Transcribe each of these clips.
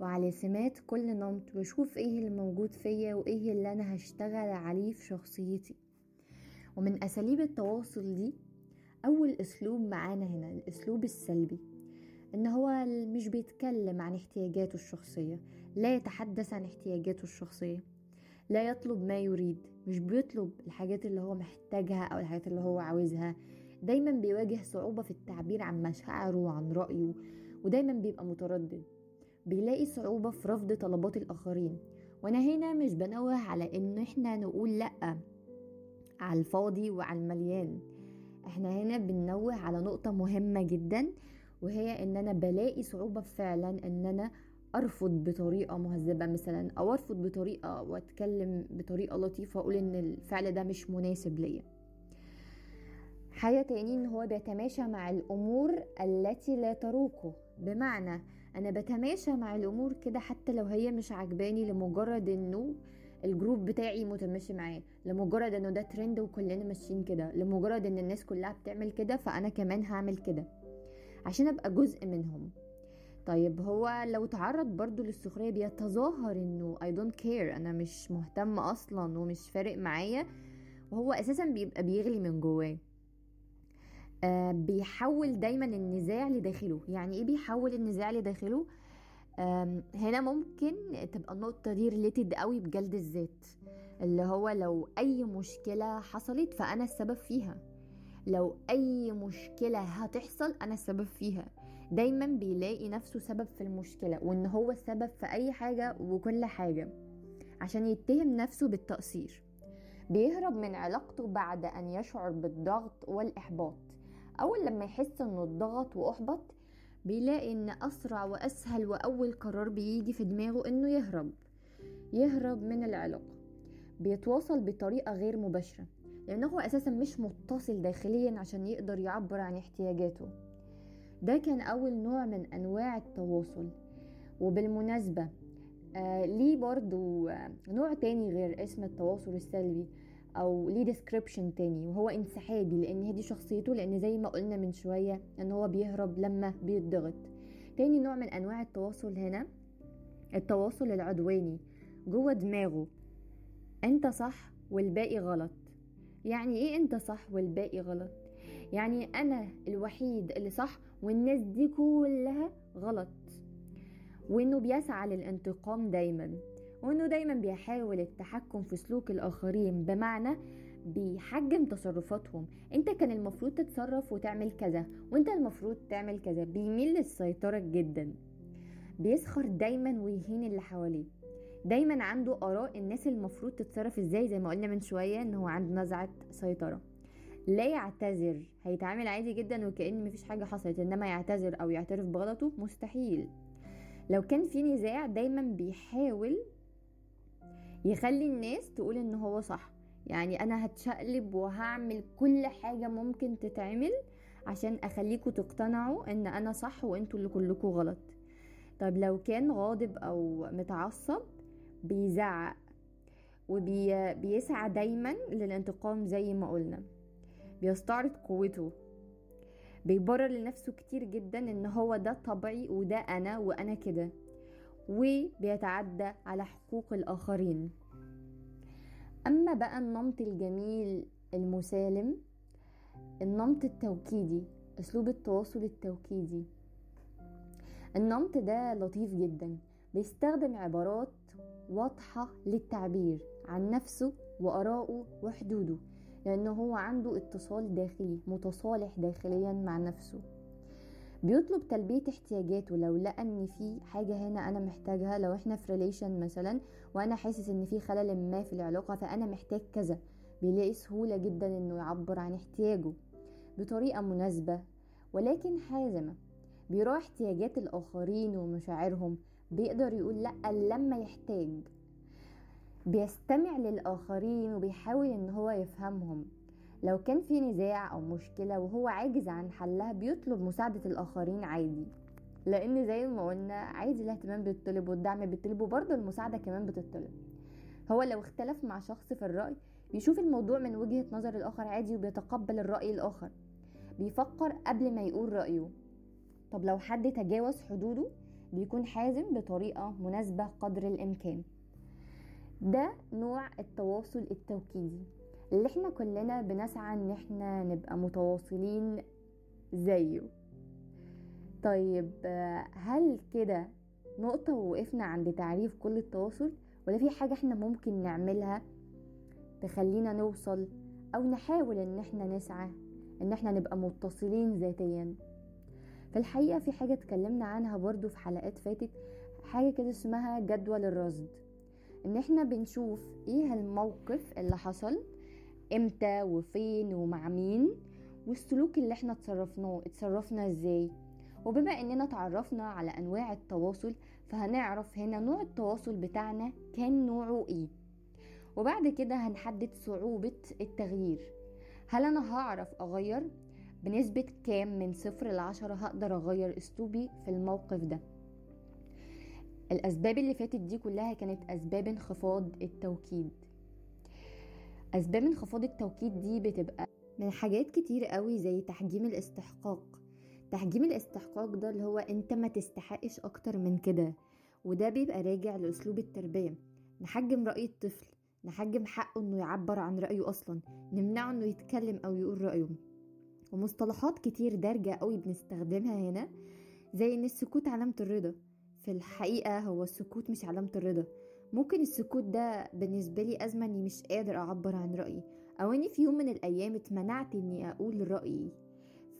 وعلى سمات كل نمط واشوف إيه اللي موجود فيا وإيه اللي أنا هشتغل عليه في شخصيتي. ومن أساليب التواصل دي أول أسلوب معانا هنا الأسلوب السلبي. إن هو مش بيتكلم عن احتياجاته الشخصية لا يتحدث عن احتياجاته الشخصية لا يطلب ما يريد مش بيطلب الحاجات اللي هو محتاجها أو الحاجات اللي هو عاوزها. دايما بيواجه صعوبة في التعبير عن مشاعره وعن رأيه ودايما بيبقى متردد. بيلاقي صعوبة في رفض طلبات الآخرين. وأنا هنا مش بنوه على إن إحنا نقول لأ على الفاضي وعلى المليان. إحنا هنا بننوه على نقطة مهمة جدا وهي إن أنا بلاقي صعوبة فعلا إن أنا أرفض بطريقة مهذبة مثلا أو أرفض بطريقة وأتكلم بطريقة لطيفة أقول إن الفعل ده مش مناسب ليا. حاجة تاني إن هو بيتماشى مع الأمور التي لا تروقه. بمعنى أنا بتماشى مع الأمور كده حتى لو هي مش عجباني لمجرد إنه الجروب بتاعي متماشي معاه لمجرد إنه ده ترند وكلنا ماشيين كده لمجرد إن الناس كلها بتعمل كده فأنا كمان هعمل كده. عشان أبقى جزء منهم. طيب هو لو تعرض برضو للسخرية بيتظاهر إنه I don't care أنا مش مهتم أصلا ومش فارق معايا وهو أساسا بيبقى بيغلي من جواه. آه بيحول دايما النزاع لداخله. يعني إيه بيحول النزاع لداخله؟ هنا ممكن تبقى النقطة دي ريليتد قوي بجلد الذات اللي هو لو أي مشكلة حصلت فأنا السبب فيها. لو أي مشكلة هتحصل أنا السبب فيها. دايما بيلاقي نفسه سبب في المشكلة وإن هو السبب في أي حاجة وكل حاجة عشان يتهم نفسه بالتقصير. بيهرب من علاقته بعد أن يشعر بالضغط والإحباط. اول لما يحس إنه اتضغط وأحبط بيلاقي إن أسرع وأسهل وأول قرار بيجي في دماغه إنه يهرب. يهرب من العلاقة. بيتواصل بطريقة غير مباشرة. لأنه أساسا مش متصل داخليا عشان يقدر يعبر عن احتياجاته. ده كان أول نوع من أنواع التواصل. وبالمناسبة آه ليه برضو آه نوع تاني غير اسم التواصل السلبي. أو ليه ديسكريبشن تاني وهو انسحابي لأن هي دي شخصيته لأن زي ما قلنا من شوية إن هو بيهرب لما بيتضغط تاني نوع من أنواع التواصل هنا التواصل العدواني جوه دماغه. أنت صح والباقي غلط. يعني إيه أنت صح والباقي غلط؟ يعني أنا الوحيد اللي صح والناس دي كلها غلط. وإنه بيسعى للانتقام دايما. وإنه دايما بيحاول التحكم في سلوك الآخرين بمعنى بيحجم تصرفاتهم. أنت كان المفروض تتصرف وتعمل كذا وأنت المفروض تعمل كذا. بيميل للسيطرة جدا. بيسخر دايما ويهين اللي حواليه. دايما عنده آراء الناس المفروض تتصرف إزاي زي ما قلنا من شوية إن هو عنده نزعة سيطرة. لا يعتذر. هيتعامل عادي جدا وكأن مفيش حاجة حصلت إنما يعتذر أو يعترف بغلطه مستحيل. لو كان في نزاع دايما بيحاول يخلي الناس تقول إن هو صح. يعني أنا هتشقلب وهعمل كل حاجة ممكن تتعمل عشان أخليكوا تقتنعوا إن أنا صح وإنتوا اللي كلكوا غلط. طب لو كان غاضب أو متعصب بيزعق وبيسعى دايما للانتقام زي ما قلنا. بيستعرض قوته. بيبرر لنفسه كتير جدا إن هو ده طبعي وده أنا وأنا كده. وبيتعدى على حقوق الآخرين. أما بقى النمط الجميل المسالم النمط التوكيدي أسلوب التواصل التوكيدي. النمط ده لطيف جدا بيستخدم عبارات واضحة للتعبير عن نفسه وآرائه وحدوده لأنه هو عنده اتصال داخلي متصالح داخليا مع نفسه. بيطلب تلبية احتياجاته لو لقى إن في حاجة هنا أنا محتاجها لو إحنا في ريليشن مثلا وأنا حاسس إن في خلل ما في العلاقة فأنا محتاج كذا. بيلاقي سهولة جدا إنه يعبر عن احتياجه بطريقة مناسبة ولكن حازمة. بيراعي احتياجات الآخرين ومشاعرهم. بيقدر يقول لأ لما يحتاج. بيستمع للآخرين وبيحاول إن هو يفهمهم. لو كان في نزاع أو مشكلة وهو عاجز عن حلها بيطلب مساعدة الآخرين عادي. لأن زي ما قلنا عادي الاهتمام بيطلب والدعم بيطلب وبرضه المساعدة كمان بتطلب. هو لو اختلف مع شخص في الرأي بيشوف الموضوع من وجهة نظر الآخر عادي وبيتقبل الرأي الآخر. بيفكر قبل ما يقول رأيه. طب لو حد تجاوز حدوده بيكون حازم بطريقة مناسبة قدر الإمكان. ده نوع التواصل التوكيدي. اللي إحنا كلنا بنسعى ان إحنا نبقى متواصلين زيه. طيب هل كده نقطة ووقفنا عند تعريف كل التواصل ولا في حاجة إحنا ممكن نعملها تخلينا نوصل أو نحاول إن إحنا نسعى إن إحنا نبقى متصلين ذاتيا؟ في الحقيقة في حاجة اتكلمنا عنها برضو في حلقات فاتت حاجة كده اسمها جدول الرصد. إن إحنا بنشوف إيه الموقف اللي حصل إمتى وفين ومع مين والسلوك اللي إحنا اتصرفناه اتصرفنا إزاي. وبما اننا تعرفنا على انواع التواصل فهنعرف هنا نوع التواصل بتاعنا كان نوعه إيه. وبعد كده هنحدد صعوبة التغيير. هل أنا هعرف أغير؟ بنسبة كام من صفر لعشرة هقدر أغير أسلوبي في الموقف ده. الأسباب اللي فاتت دي كلها كانت أسباب انخفاض التوكيد. أسباب انخفاض التوكيد دي بتبقى من حاجات كتير قوي زي تحجيم الاستحقاق. تحجيم الاستحقاق ده اللي هو انت ما تستحقش أكتر من كده وده بيبقى راجع لأسلوب التربية. نحجم رأي الطفل نحجم حقه إنه يعبر عن رأيه أصلا نمنعه إنه يتكلم أو يقول رأيه. ومصطلحات كتير دارجة قوي بنستخدمها هنا زي إن السكوت علامة الرضا. في الحقيقة هو السكوت مش علامة الرضا. ممكن السكوت ده بالنسبة لي أزمة إني مش قادر أعبر عن رأيي أو إني في يوم من الأيام اتمنعت إني أقول رأيي.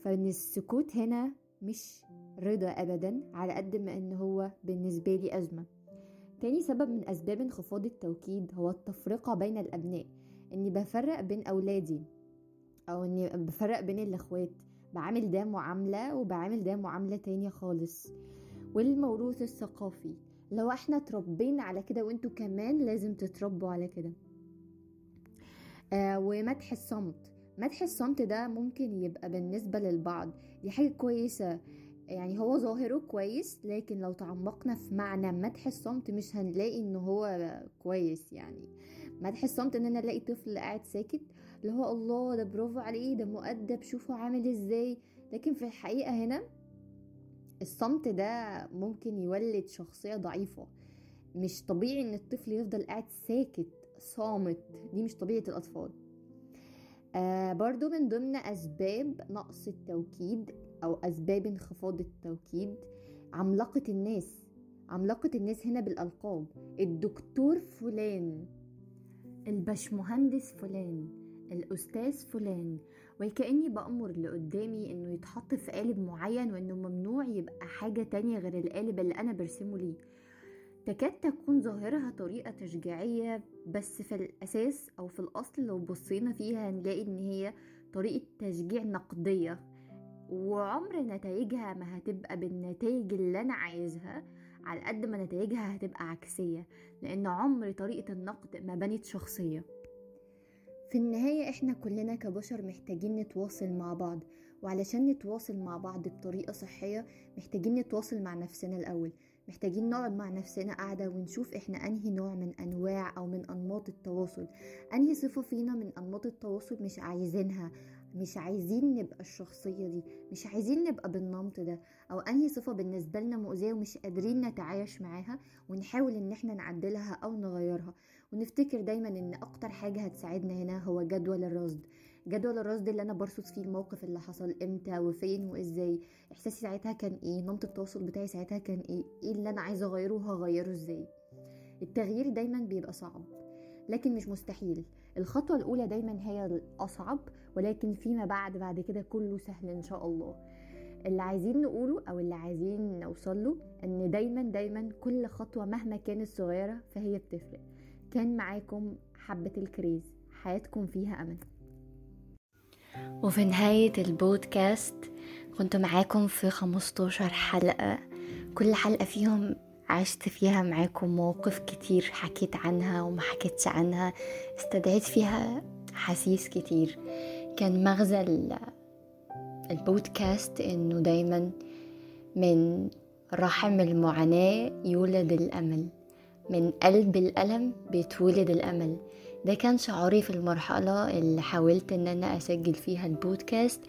فإن السكوت هنا مش رضا أبدا على قد ما إن هو بالنسبة لي أزمة. تاني سبب من أسباب انخفاض التوكيد هو التفرقة بين الأبناء إني بفرق بين أولادي أو إني بفرق بين الأخوات. بعامل ده معاملة وبعامل ده معاملة تانية خالص. والموروث الثقافي لو إحنا اتربينا على كده وانتوا كمان لازم تتربوا على كده. آه ومدح الصمت. مدح الصمت ده ممكن يبقى بالنسبة للبعض. دي حاجة كويسة. يعني هو ظاهره كويس لكن لو تعمقنا في معنى مدح الصمت مش هنلاقي إن هو كويس. يعني مدح الصمت إن أنا ألاقي طفل قاعد ساكت اللي هو الله ده برافو عليه ده مؤدب شوفوا عامل إزاي. لكن في الحقيقة هنا الصمت ده ممكن يولد شخصية ضعيفة. مش طبيعي إن الطفل يفضل قاعد ساكت صامت. دي مش طبيعة الأطفال. آه برضو من ضمن أسباب نقص التوكيد أو أسباب انخفاض التوكيد عملاقة الناس. عملاقة الناس هنا بالألقاب. الدكتور فلان البشمهندس فلان الأستاذ فلان. وكأني بأمر اللي قدامي إنه يتحط في قالب معين وإنه ممنوع يبقى حاجة تانية غير القالب اللي أنا برسمه ليه. تكاد تكون ظاهرها طريقة تشجيعية بس في الأساس أو في الأصل لو بصينا فيها هنلاقي إن هي طريقة تشجيع نقدية. وعمر نتائجها ما هتبقى بالنتائج اللي أنا عايزها على قد ما نتائجها هتبقى عكسية لأن عمر طريقة النقد ما بنت شخصية. في النهاية إحنا كلنا كبشر محتاجين نتواصل مع بعض وعلشان نتواصل مع بعض بطريقة صحية محتاجين نتواصل مع نفسنا الأول. محتاجين نقعد مع نفسنا قاعدة ونشوف إحنا أنهي نوع من أنواع أو من أنماط التواصل. أنهي صفة فينا من أنماط التواصل مش عايزينها مش عايزين نبقى الشخصية دي مش عايزين نبقى بالنمط ده. أو أنهي صفة بالنسبة لنا مؤذية ومش قادرين نتعايش معاها ونحاول إن إحنا نعدلها أو نغيرها. ونفتكر دايما إن أكتر حاجة هتساعدنا هنا هو جدول الرصد. جدول الرصد اللي أنا برصد فيه الموقف اللي حصل إمتى وفين وإزاي. إحساسي ساعتها كان إيه؟ نمط التواصل بتاعي ساعتها كان إيه؟ إيه اللي أنا عايزه أغيره وهغيره إزاي؟ التغيير دايما بيبقى صعب لكن مش مستحيل. الخطوة الأولى دايما هي الأصعب ولكن فيما بعد بعد كده كله سهل إن شاء الله. اللي عايزين نقوله أو اللي عايزين نوصل له إن دايما دايما كل خطوة مهما كانت صغيرة فهي بتفرق. كان معاكم حبة الكريز. حياتكم فيها أمل. وفي نهاية البودكاست كنت معاكم في 15 حلقة. كل حلقة فيهم عشت فيها معاكم مواقف كتير حكيت عنها وما حكيتش عنها. استدعيت فيها حسيس كتير. كان مغزى البودكاست إنه دايما من رحم المعاناة يولد الأمل. من قلب الألم بيتولد الأمل. ده كان شعوري في المرحلة اللي حاولت إن أنا أسجل فيها البودكاست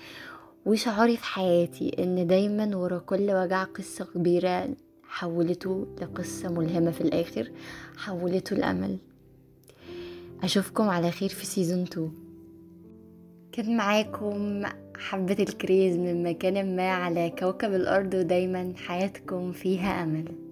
وشعوري في حياتي إن دايما ورا كل وجع قصة كبيرة حولته لقصة ملهمة في الآخر حولته لأمل أشوفكم على خير في season 2 كان معاكم حبة الكريز من مكان ما على كوكب الأرض ودايما حياتكم فيها أمل.